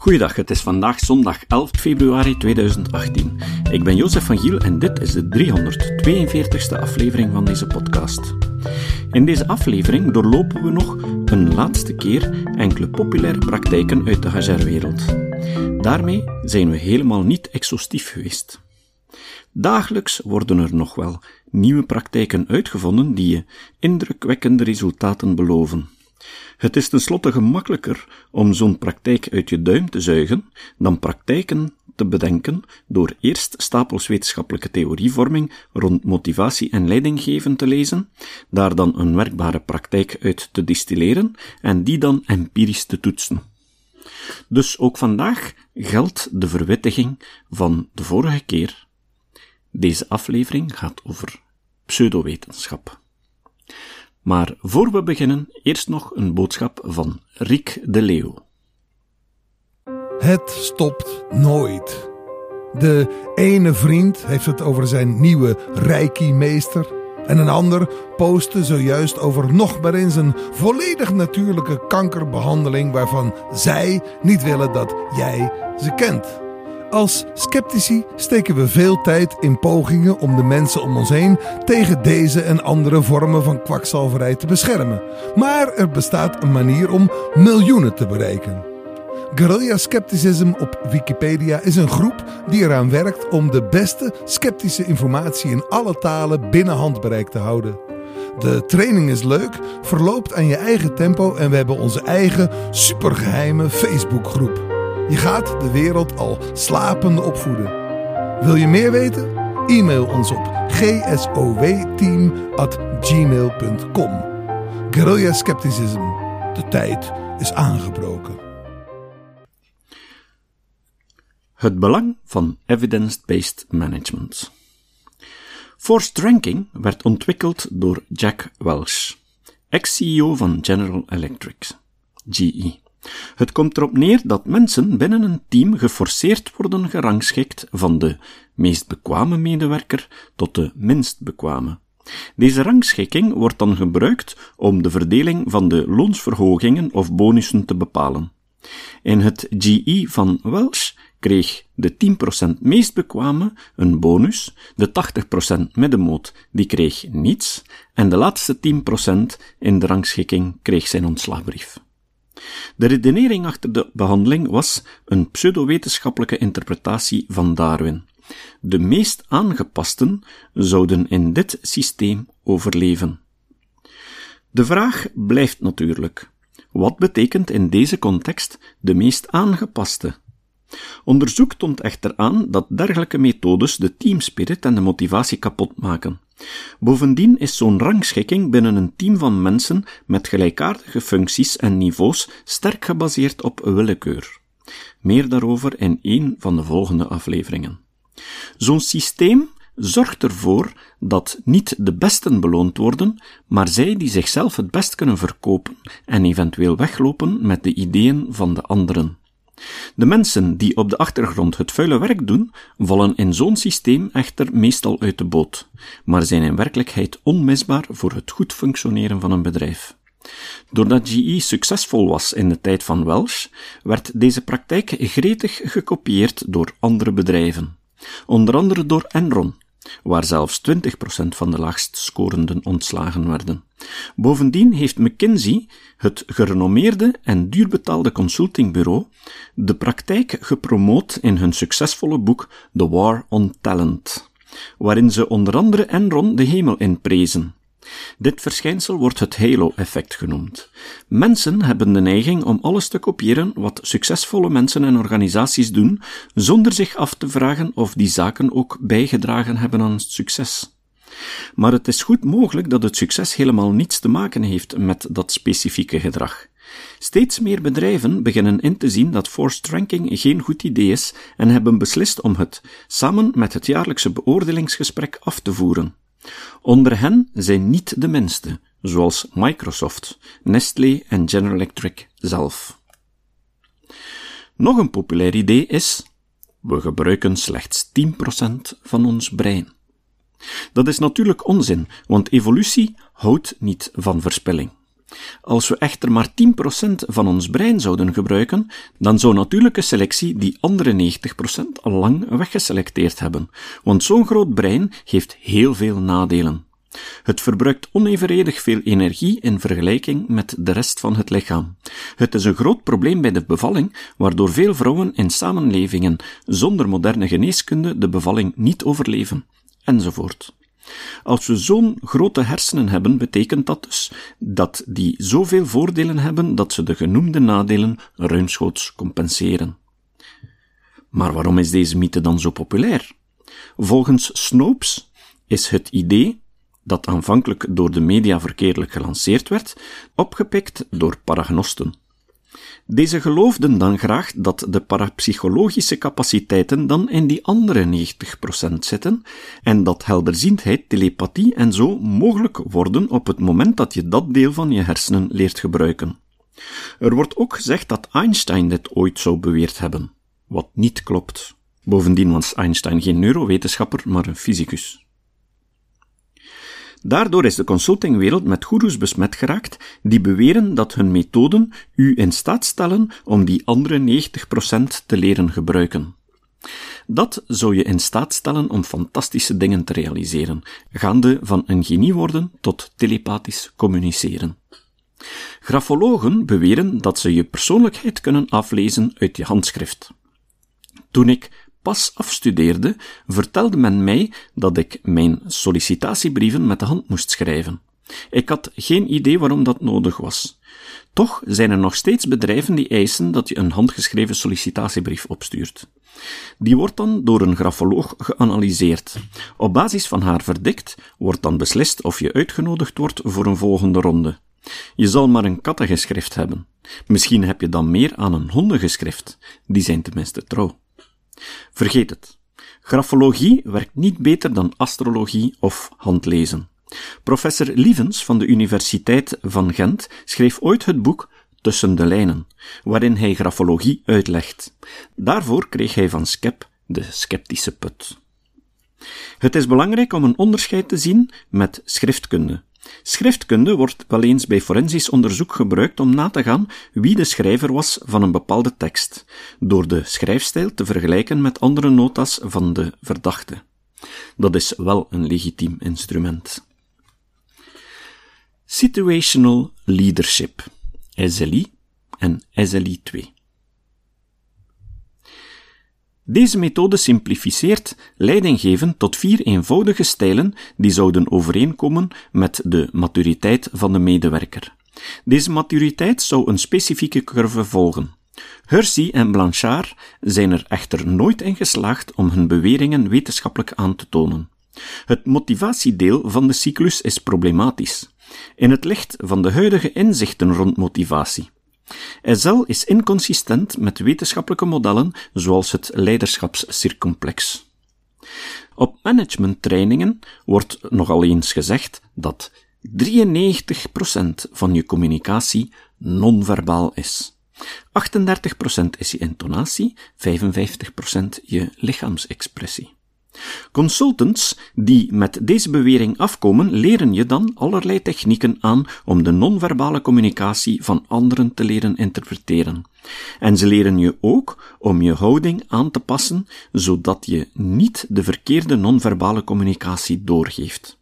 Goeiedag, het is vandaag zondag 11 februari 2018. Ik ben Jozef van Giel en dit is de 342ste aflevering van deze podcast. In deze aflevering doorlopen we nog een laatste keer enkele populaire praktijken uit de HR-wereld. Daarmee zijn we helemaal niet exhaustief geweest. Dagelijks worden er nog wel nieuwe praktijken uitgevonden die je indrukwekkende resultaten beloven. Het is tenslotte gemakkelijker om zo'n praktijk uit je duim te zuigen dan praktijken te bedenken door eerst stapels wetenschappelijke theorievorming rond motivatie en leidinggeven te lezen, daar dan een werkbare praktijk uit te distilleren en die dan empirisch te toetsen. Dus ook vandaag geldt de verwittiging van de vorige keer. Deze aflevering gaat over pseudowetenschap. Maar voor we beginnen, eerst nog een boodschap van Riek de Leeuw. Het stopt nooit. De ene vriend heeft het over zijn nieuwe reiki-meester. En een ander postte zojuist over nog maar eens een volledig natuurlijke kankerbehandeling waarvan zij niet willen dat jij ze kent. Als sceptici steken we veel tijd in pogingen om de mensen om ons heen tegen deze en andere vormen van kwakzalverij te beschermen. Maar er bestaat een manier om miljoenen te bereiken. Guerrilla Skepticism op Wikipedia is een groep die eraan werkt om de beste sceptische informatie in alle talen binnen handbereik te houden. De training is leuk, verloopt aan je eigen tempo en we hebben onze eigen supergeheime Facebookgroep. Je gaat de wereld al slapende opvoeden. Wil je meer weten? E-mail ons op gsowteam.gmail.com Guerrilla Skepticism. De tijd is aangebroken. Het belang van evidence-based management. Forced ranking werd ontwikkeld door Jack Welch, ex-CEO van General Electric, GE. Het komt erop neer dat mensen binnen een team geforceerd worden gerangschikt van de meest bekwame medewerker tot de minst bekwame. Deze rangschikking wordt dan gebruikt om de verdeling van de loonsverhogingen of bonussen te bepalen. In het GE van Welsh kreeg de 10% meest bekwame een bonus, de 80% middenmoot die kreeg niets en de laatste 10% in de rangschikking kreeg zijn ontslagbrief. De redenering achter de behandeling was een pseudowetenschappelijke interpretatie van Darwin. De meest aangepasten zouden in dit systeem overleven. De vraag blijft natuurlijk: wat betekent in deze context de meest aangepaste? Onderzoek toont echter aan dat dergelijke methodes de teamspirit en de motivatie kapot maken. Bovendien is zo'n rangschikking binnen een team van mensen met gelijkaardige functies en niveaus sterk gebaseerd op willekeur. Meer daarover in een van de volgende afleveringen. Zo'n systeem zorgt ervoor dat niet de besten beloond worden, maar zij die zichzelf het best kunnen verkopen en eventueel weglopen met de ideeën van de anderen. De mensen die op de achtergrond het vuile werk doen, vallen in zo'n systeem echter meestal uit de boot, maar zijn in werkelijkheid onmisbaar voor het goed functioneren van een bedrijf. Doordat GE succesvol was in de tijd van Welsh, werd deze praktijk gretig gekopieerd door andere bedrijven, onder andere door Enron, waar zelfs 20% van de laagst scorenden ontslagen werden. Bovendien heeft McKinsey, het gerenommeerde en duurbetaalde consultingbureau, de praktijk gepromoot in hun succesvolle boek The War on Talent, waarin ze onder andere Enron de hemel in prezen. Dit verschijnsel wordt het halo-effect genoemd. Mensen hebben de neiging om alles te kopiëren wat succesvolle mensen en organisaties doen, zonder zich af te vragen of die zaken ook bijgedragen hebben aan het succes. Maar het is goed mogelijk dat het succes helemaal niets te maken heeft met dat specifieke gedrag. Steeds meer bedrijven beginnen in te zien dat forced ranking geen goed idee is en hebben beslist om het samen met het jaarlijkse beoordelingsgesprek af te voeren. Onder hen zijn niet de minste, zoals Microsoft, Nestlé en General Electric zelf. Nog een populair idee is: we gebruiken slechts 10% van ons brein. Dat is natuurlijk onzin, want evolutie houdt niet van verspilling. Als we echter maar 10% van ons brein zouden gebruiken, dan zou natuurlijke selectie die andere 90% al lang weggeselecteerd hebben, want zo'n groot brein heeft heel veel nadelen. Het verbruikt onevenredig veel energie in vergelijking met de rest van het lichaam. Het is een groot probleem bij de bevalling, waardoor veel vrouwen in samenlevingen zonder moderne geneeskunde de bevalling niet overleven, enzovoort. Als we zo'n grote hersenen hebben, betekent dat dus dat die zoveel voordelen hebben dat ze de genoemde nadelen ruimschoots compenseren. Maar waarom is deze mythe dan zo populair? Volgens Snopes is het idee dat aanvankelijk door de media verkeerdelijk gelanceerd werd, opgepikt door paragnosten. Deze geloofden dan graag dat de parapsychologische capaciteiten dan in die andere 90% zitten en dat helderziendheid, telepathie en zo mogelijk worden op het moment dat je dat deel van je hersenen leert gebruiken. Er wordt ook gezegd dat Einstein dit ooit zou beweerd hebben, wat niet klopt. Bovendien was Einstein geen neurowetenschapper, maar een fysicus. Daardoor is de consultingwereld met goeroes besmet geraakt die beweren dat hun methoden u in staat stellen om die andere 90% te leren gebruiken. Dat zou je in staat stellen om fantastische dingen te realiseren, gaande van een genie worden tot telepathisch communiceren. Grafologen beweren dat ze je persoonlijkheid kunnen aflezen uit je handschrift. Toen ik pas afstudeerde, vertelde men mij dat ik mijn sollicitatiebrieven met de hand moest schrijven. Ik had geen idee waarom dat nodig was. Toch zijn er nog steeds bedrijven die eisen dat je een handgeschreven sollicitatiebrief opstuurt. Die wordt dan door een grafoloog geanalyseerd. Op basis van haar verdikt wordt dan beslist of je uitgenodigd wordt voor een volgende ronde. Je zal maar een kattengeschrift hebben. Misschien heb je dan meer aan een hondengeschrift. Die zijn tenminste trouw. Vergeet het. Grafologie werkt niet beter dan astrologie of handlezen. Professor Lievens van de Universiteit van Gent schreef ooit het boek Tussen de lijnen, waarin hij grafologie uitlegt. Daarvoor kreeg hij van Skep de sceptische put. Het is belangrijk om een onderscheid te zien met schriftkunde, Schriftkunde wordt wel eens bij forensisch onderzoek gebruikt om na te gaan wie de schrijver was van een bepaalde tekst, door de schrijfstijl te vergelijken met andere notas van de verdachte. Dat is wel een legitiem instrument. Situational Leadership, SLI en SLI 2. Deze methode simplificeert leidinggeven tot vier eenvoudige stijlen die zouden overeenkomen met de maturiteit van de medewerker. Deze maturiteit zou een specifieke curve volgen. Hersey en Blanchard zijn er echter nooit in geslaagd om hun beweringen wetenschappelijk aan te tonen. Het motivatiedeel van de cyclus is problematisch, in het licht van de huidige inzichten rond motivatie. SL is inconsistent met wetenschappelijke modellen zoals het leiderschapscircumplex. Op managementtrainingen wordt nogal eens gezegd dat 93% van je communicatie non-verbaal is. 38% is je intonatie, 55% je lichaamsexpressie. Consultants die met deze bewering afkomen, leren je dan allerlei technieken aan om de non-verbale communicatie van anderen te leren interpreteren. En ze leren je ook om je houding aan te passen, zodat je niet de verkeerde non-verbale communicatie doorgeeft.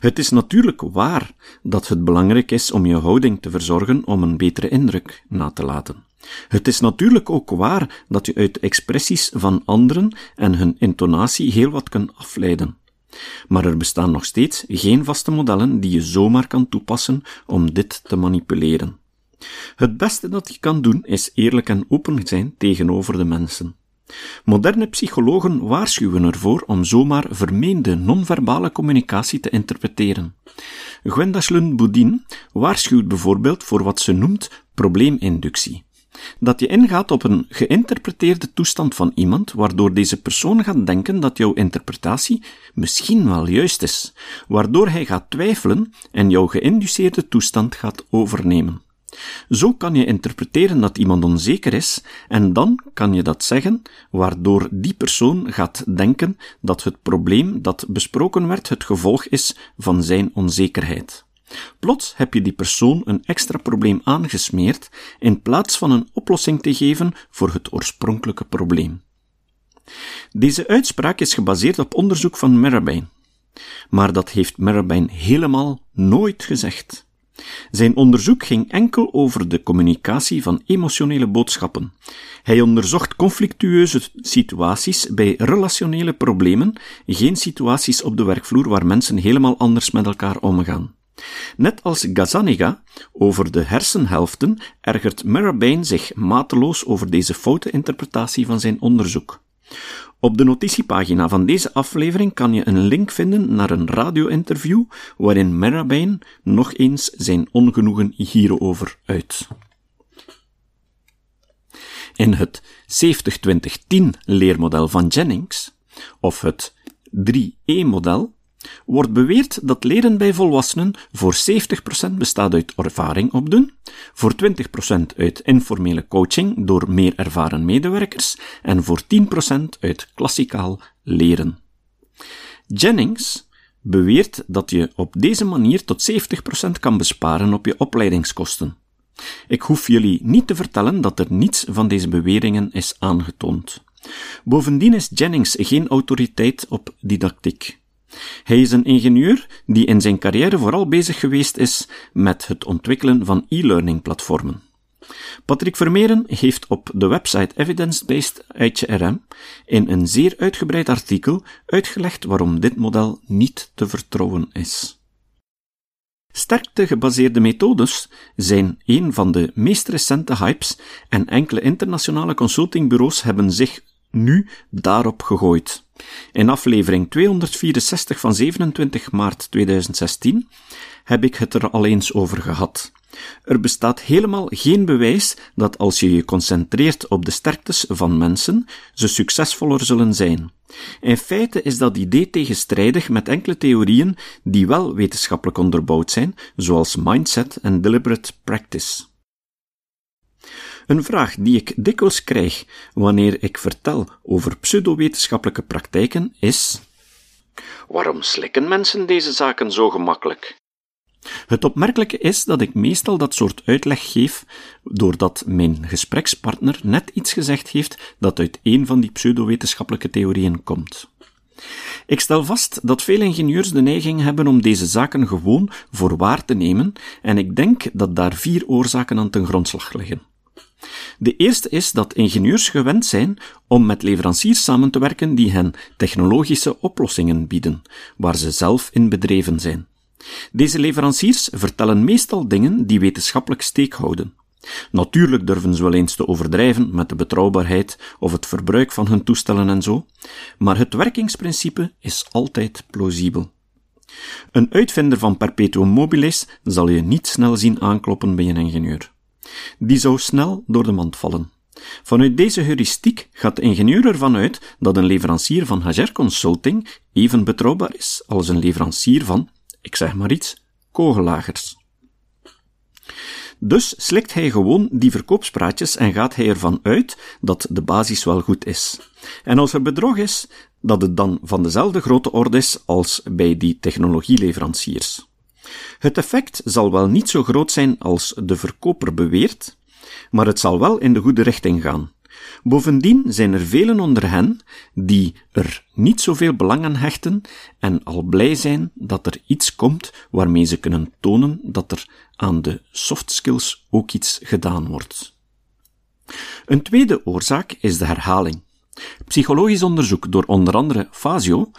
Het is natuurlijk waar dat het belangrijk is om je houding te verzorgen om een betere indruk na te laten. Het is natuurlijk ook waar dat je uit expressies van anderen en hun intonatie heel wat kunt afleiden. Maar er bestaan nog steeds geen vaste modellen die je zomaar kan toepassen om dit te manipuleren. Het beste dat je kan doen is eerlijk en open zijn tegenover de mensen. Moderne psychologen waarschuwen ervoor om zomaar vermeende non-verbale communicatie te interpreteren. Gwenda Schlund-Boudin waarschuwt bijvoorbeeld voor wat ze noemt probleeminductie. Dat je ingaat op een geïnterpreteerde toestand van iemand, waardoor deze persoon gaat denken dat jouw interpretatie misschien wel juist is, waardoor hij gaat twijfelen en jouw geïnduceerde toestand gaat overnemen. Zo kan je interpreteren dat iemand onzeker is, en dan kan je dat zeggen, waardoor die persoon gaat denken dat het probleem dat besproken werd het gevolg is van zijn onzekerheid. Plots heb je die persoon een extra probleem aangesmeerd in plaats van een oplossing te geven voor het oorspronkelijke probleem. Deze uitspraak is gebaseerd op onderzoek van Merabine. Maar dat heeft Merabine helemaal nooit gezegd. Zijn onderzoek ging enkel over de communicatie van emotionele boodschappen. Hij onderzocht conflictueuze situaties bij relationele problemen, geen situaties op de werkvloer waar mensen helemaal anders met elkaar omgaan. Net als Gazzaniga over de hersenhelften ergert Merabane zich mateloos over deze foute interpretatie van zijn onderzoek. Op de notitiepagina van deze aflevering kan je een link vinden naar een radio-interview waarin Merabane nog eens zijn ongenoegen hierover uit. In het 70-20-10 leermodel van Jennings, of het 3E-model, wordt beweerd dat leren bij volwassenen voor 70% bestaat uit ervaring opdoen, voor 20% uit informele coaching door meer ervaren medewerkers en voor 10% uit klassikaal leren. Jennings beweert dat je op deze manier tot 70% kan besparen op je opleidingskosten. Ik hoef jullie niet te vertellen dat er niets van deze beweringen is aangetoond. Bovendien is Jennings geen autoriteit op didactiek. Hij is een ingenieur die in zijn carrière vooral bezig geweest is met het ontwikkelen van e-learning platformen. Patrick Vermeeren heeft op de website Evidence-Based HRM in een zeer uitgebreid artikel uitgelegd waarom dit model niet te vertrouwen is. Sterkte-gebaseerde methodes zijn een van de meest recente hypes en enkele internationale consultingbureaus hebben zich nu daarop gegooid. In aflevering 264 van 27 maart 2016 heb ik het er al eens over gehad. Er bestaat helemaal geen bewijs dat als je je concentreert op de sterktes van mensen, ze succesvoller zullen zijn. In feite is dat idee tegenstrijdig met enkele theorieën die wel wetenschappelijk onderbouwd zijn, zoals mindset en deliberate practice. Een vraag die ik dikwijls krijg wanneer ik vertel over pseudowetenschappelijke praktijken is: Waarom slikken mensen deze zaken zo gemakkelijk? Het opmerkelijke is dat ik meestal dat soort uitleg geef doordat mijn gesprekspartner net iets gezegd heeft dat uit een van die pseudowetenschappelijke theorieën komt. Ik stel vast dat veel ingenieurs de neiging hebben om deze zaken gewoon voor waar te nemen, en ik denk dat daar vier oorzaken aan ten grondslag liggen. De eerste is dat ingenieurs gewend zijn om met leveranciers samen te werken die hen technologische oplossingen bieden, waar ze zelf in bedreven zijn. Deze leveranciers vertellen meestal dingen die wetenschappelijk steek houden. Natuurlijk durven ze wel eens te overdrijven met de betrouwbaarheid of het verbruik van hun toestellen en zo, maar het werkingsprincipe is altijd plausibel. Een uitvinder van perpetuum mobilis zal je niet snel zien aankloppen bij een ingenieur. Die zou snel door de mand vallen. Vanuit deze heuristiek gaat de ingenieur ervan uit dat een leverancier van HR Consulting even betrouwbaar is als een leverancier van, ik zeg maar iets, kogellagers. Dus slikt hij gewoon die verkoopspraatjes en gaat hij ervan uit dat de basis wel goed is. En als er bedrog is, dat het dan van dezelfde grote orde is als bij die technologieleveranciers. Het effect zal wel niet zo groot zijn als de verkoper beweert, maar het zal wel in de goede richting gaan. Bovendien zijn er velen onder hen die er niet zoveel belang aan hechten en al blij zijn dat er iets komt waarmee ze kunnen tonen dat er aan de soft skills ook iets gedaan wordt. Een tweede oorzaak is de herhaling. Psychologisch onderzoek door onder andere Fazio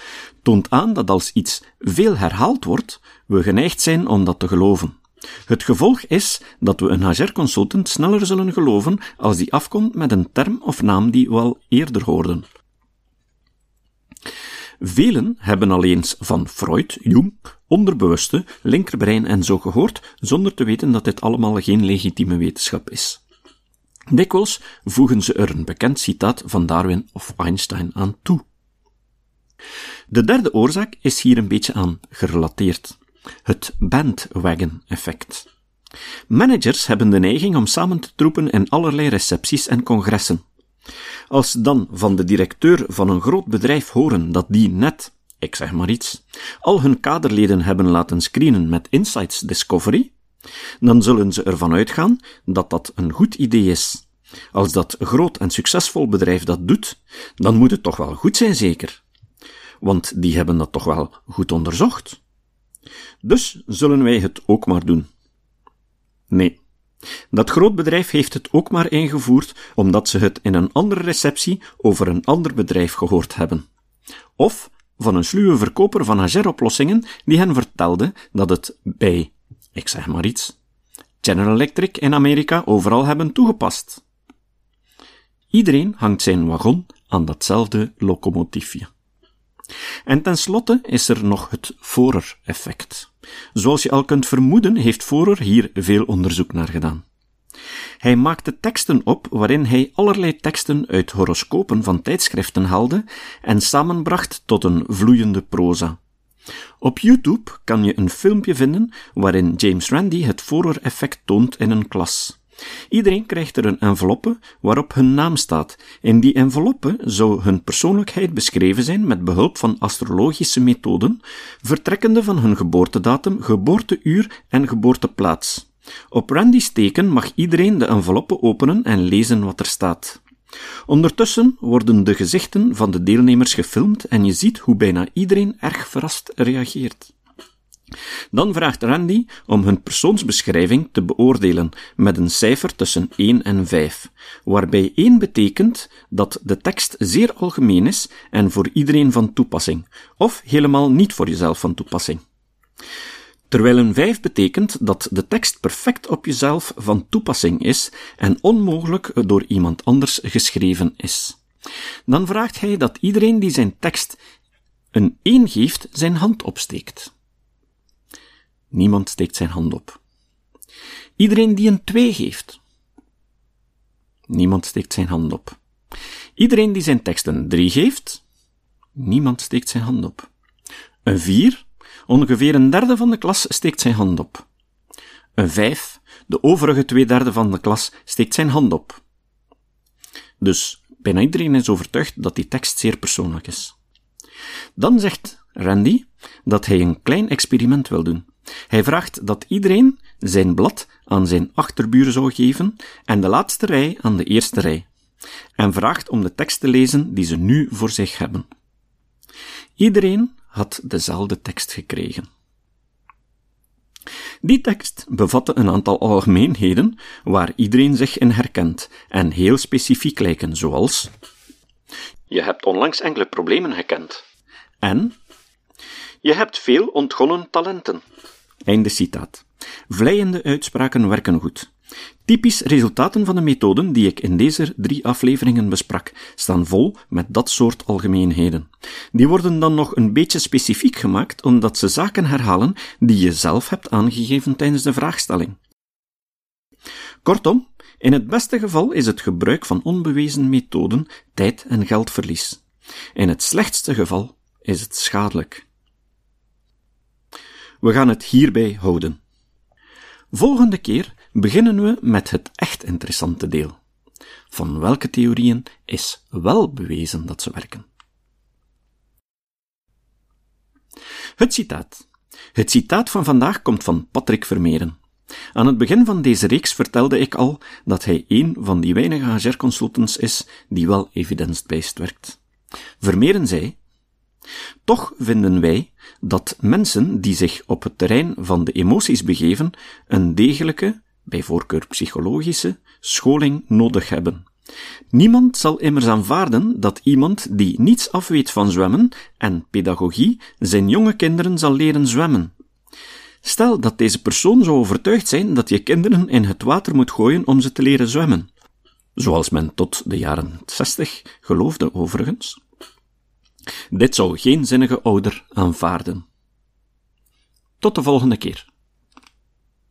toont aan dat als iets veel herhaald wordt, we geneigd zijn om dat te geloven. Het gevolg is dat we een HR-consultant sneller zullen geloven als die afkomt met een term of naam die we al eerder hoorden. Velen hebben al eens van Freud, Jung, onderbewuste, linkerbrein en zo gehoord, zonder te weten dat dit allemaal geen legitieme wetenschap is. Dikwijls voegen ze er een bekend citaat van Darwin of Einstein aan toe. De derde oorzaak is hier een beetje aan gerelateerd. Het bandwagon-effect. Managers hebben de neiging om samen te troepen in allerlei recepties en congressen. Als dan van de directeur van een groot bedrijf horen dat die net ik zeg maar iets, al hun kaderleden hebben laten screenen met Insights Discovery, dan zullen ze ervan uitgaan dat dat een goed idee is. Als dat groot en succesvol bedrijf dat doet, dan moet het toch wel goed zijn, zeker. Want die hebben dat toch wel goed onderzocht. Dus zullen wij het ook maar doen. Nee. Dat groot bedrijf heeft het ook maar ingevoerd omdat ze het in een andere receptie over een ander bedrijf gehoord hebben. Of van een sluwe verkoper van HR-oplossingen die hen vertelde dat het bij, ik zeg maar iets, General Electric in Amerika overal hebben toegepast. Iedereen hangt zijn wagon aan datzelfde locomotiefje. En tenslotte is er nog het Forer-effect. Zoals je al kunt vermoeden, heeft Forer hier veel onderzoek naar gedaan. Hij maakte teksten op waarin hij allerlei teksten uit horoscopen van tijdschriften haalde en samenbracht tot een vloeiende proza. Op YouTube kan je een filmpje vinden waarin James Randi het Forer-effect toont in een klas. Iedereen krijgt er een enveloppe waarop hun naam staat. In die enveloppe zou hun persoonlijkheid beschreven zijn met behulp van astrologische methoden, vertrekkende van hun geboortedatum, geboorteuur en geboorteplaats. Op Randy's teken mag iedereen de enveloppe openen en lezen wat er staat. Ondertussen worden de gezichten van de deelnemers gefilmd en je ziet hoe bijna iedereen erg verrast reageert. Dan vraagt Randy om hun persoonsbeschrijving te beoordelen met een cijfer tussen 1 en 5, waarbij 1 betekent dat de tekst zeer algemeen is en voor iedereen van toepassing, of helemaal niet voor jezelf van toepassing. Terwijl een 5 betekent dat de tekst perfect op jezelf van toepassing is en onmogelijk door iemand anders geschreven is. Dan vraagt hij dat iedereen die zijn tekst een 1 geeft, zijn hand opsteekt. Niemand steekt zijn hand op. Iedereen die een 2 geeft. Niemand steekt zijn hand op. Iedereen die zijn tekst een 3 geeft. Niemand steekt zijn hand op. Een 4, ongeveer een derde van de klas, steekt zijn hand op. Een 5, de overige twee derde van de klas, steekt zijn hand op. Dus bijna iedereen is overtuigd dat die tekst zeer persoonlijk is. Dan zegt Randy dat hij een klein experiment wil doen. Hij vraagt dat iedereen zijn blad aan zijn achterbuur zou geven en de laatste rij aan de eerste rij, en vraagt om de tekst te lezen die ze nu voor zich hebben. Iedereen had dezelfde tekst gekregen. Die tekst bevatte een aantal algemeenheden waar iedereen zich in herkent en heel specifiek lijken, zoals Je hebt onlangs enkele problemen gekend. En Je hebt veel ontgonnen talenten. Einde citaat. Vleiende uitspraken werken goed. Typisch resultaten van de methoden die ik in deze drie afleveringen besprak, staan vol met dat soort algemeenheden. Die worden dan nog een beetje specifiek gemaakt omdat ze zaken herhalen die je zelf hebt aangegeven tijdens de vraagstelling. Kortom, in het beste geval is het gebruik van onbewezen methoden tijd en geldverlies. In het slechtste geval is het schadelijk. We gaan het hierbij houden. Volgende keer beginnen we met het echt interessante deel. Van welke theorieën is wel bewezen dat ze werken? Het citaat. Het citaat van vandaag komt van Patrick Vermeeren. Aan het begin van deze reeks vertelde ik al dat hij een van die weinige HR-consultants is die wel evidence-based werkt. Vermeeren zei: Toch vinden wij dat mensen die zich op het terrein van de emoties begeven, een degelijke, bij voorkeur psychologische, scholing nodig hebben. Niemand zal immers aanvaarden dat iemand die niets afweet van zwemmen en pedagogie zijn jonge kinderen zal leren zwemmen. Stel dat deze persoon zou overtuigd zijn dat je kinderen in het water moet gooien om ze te leren zwemmen. Zoals men tot de jaren 60 geloofde overigens. Dit zou geen zinnige ouder aanvaarden. Tot de volgende keer.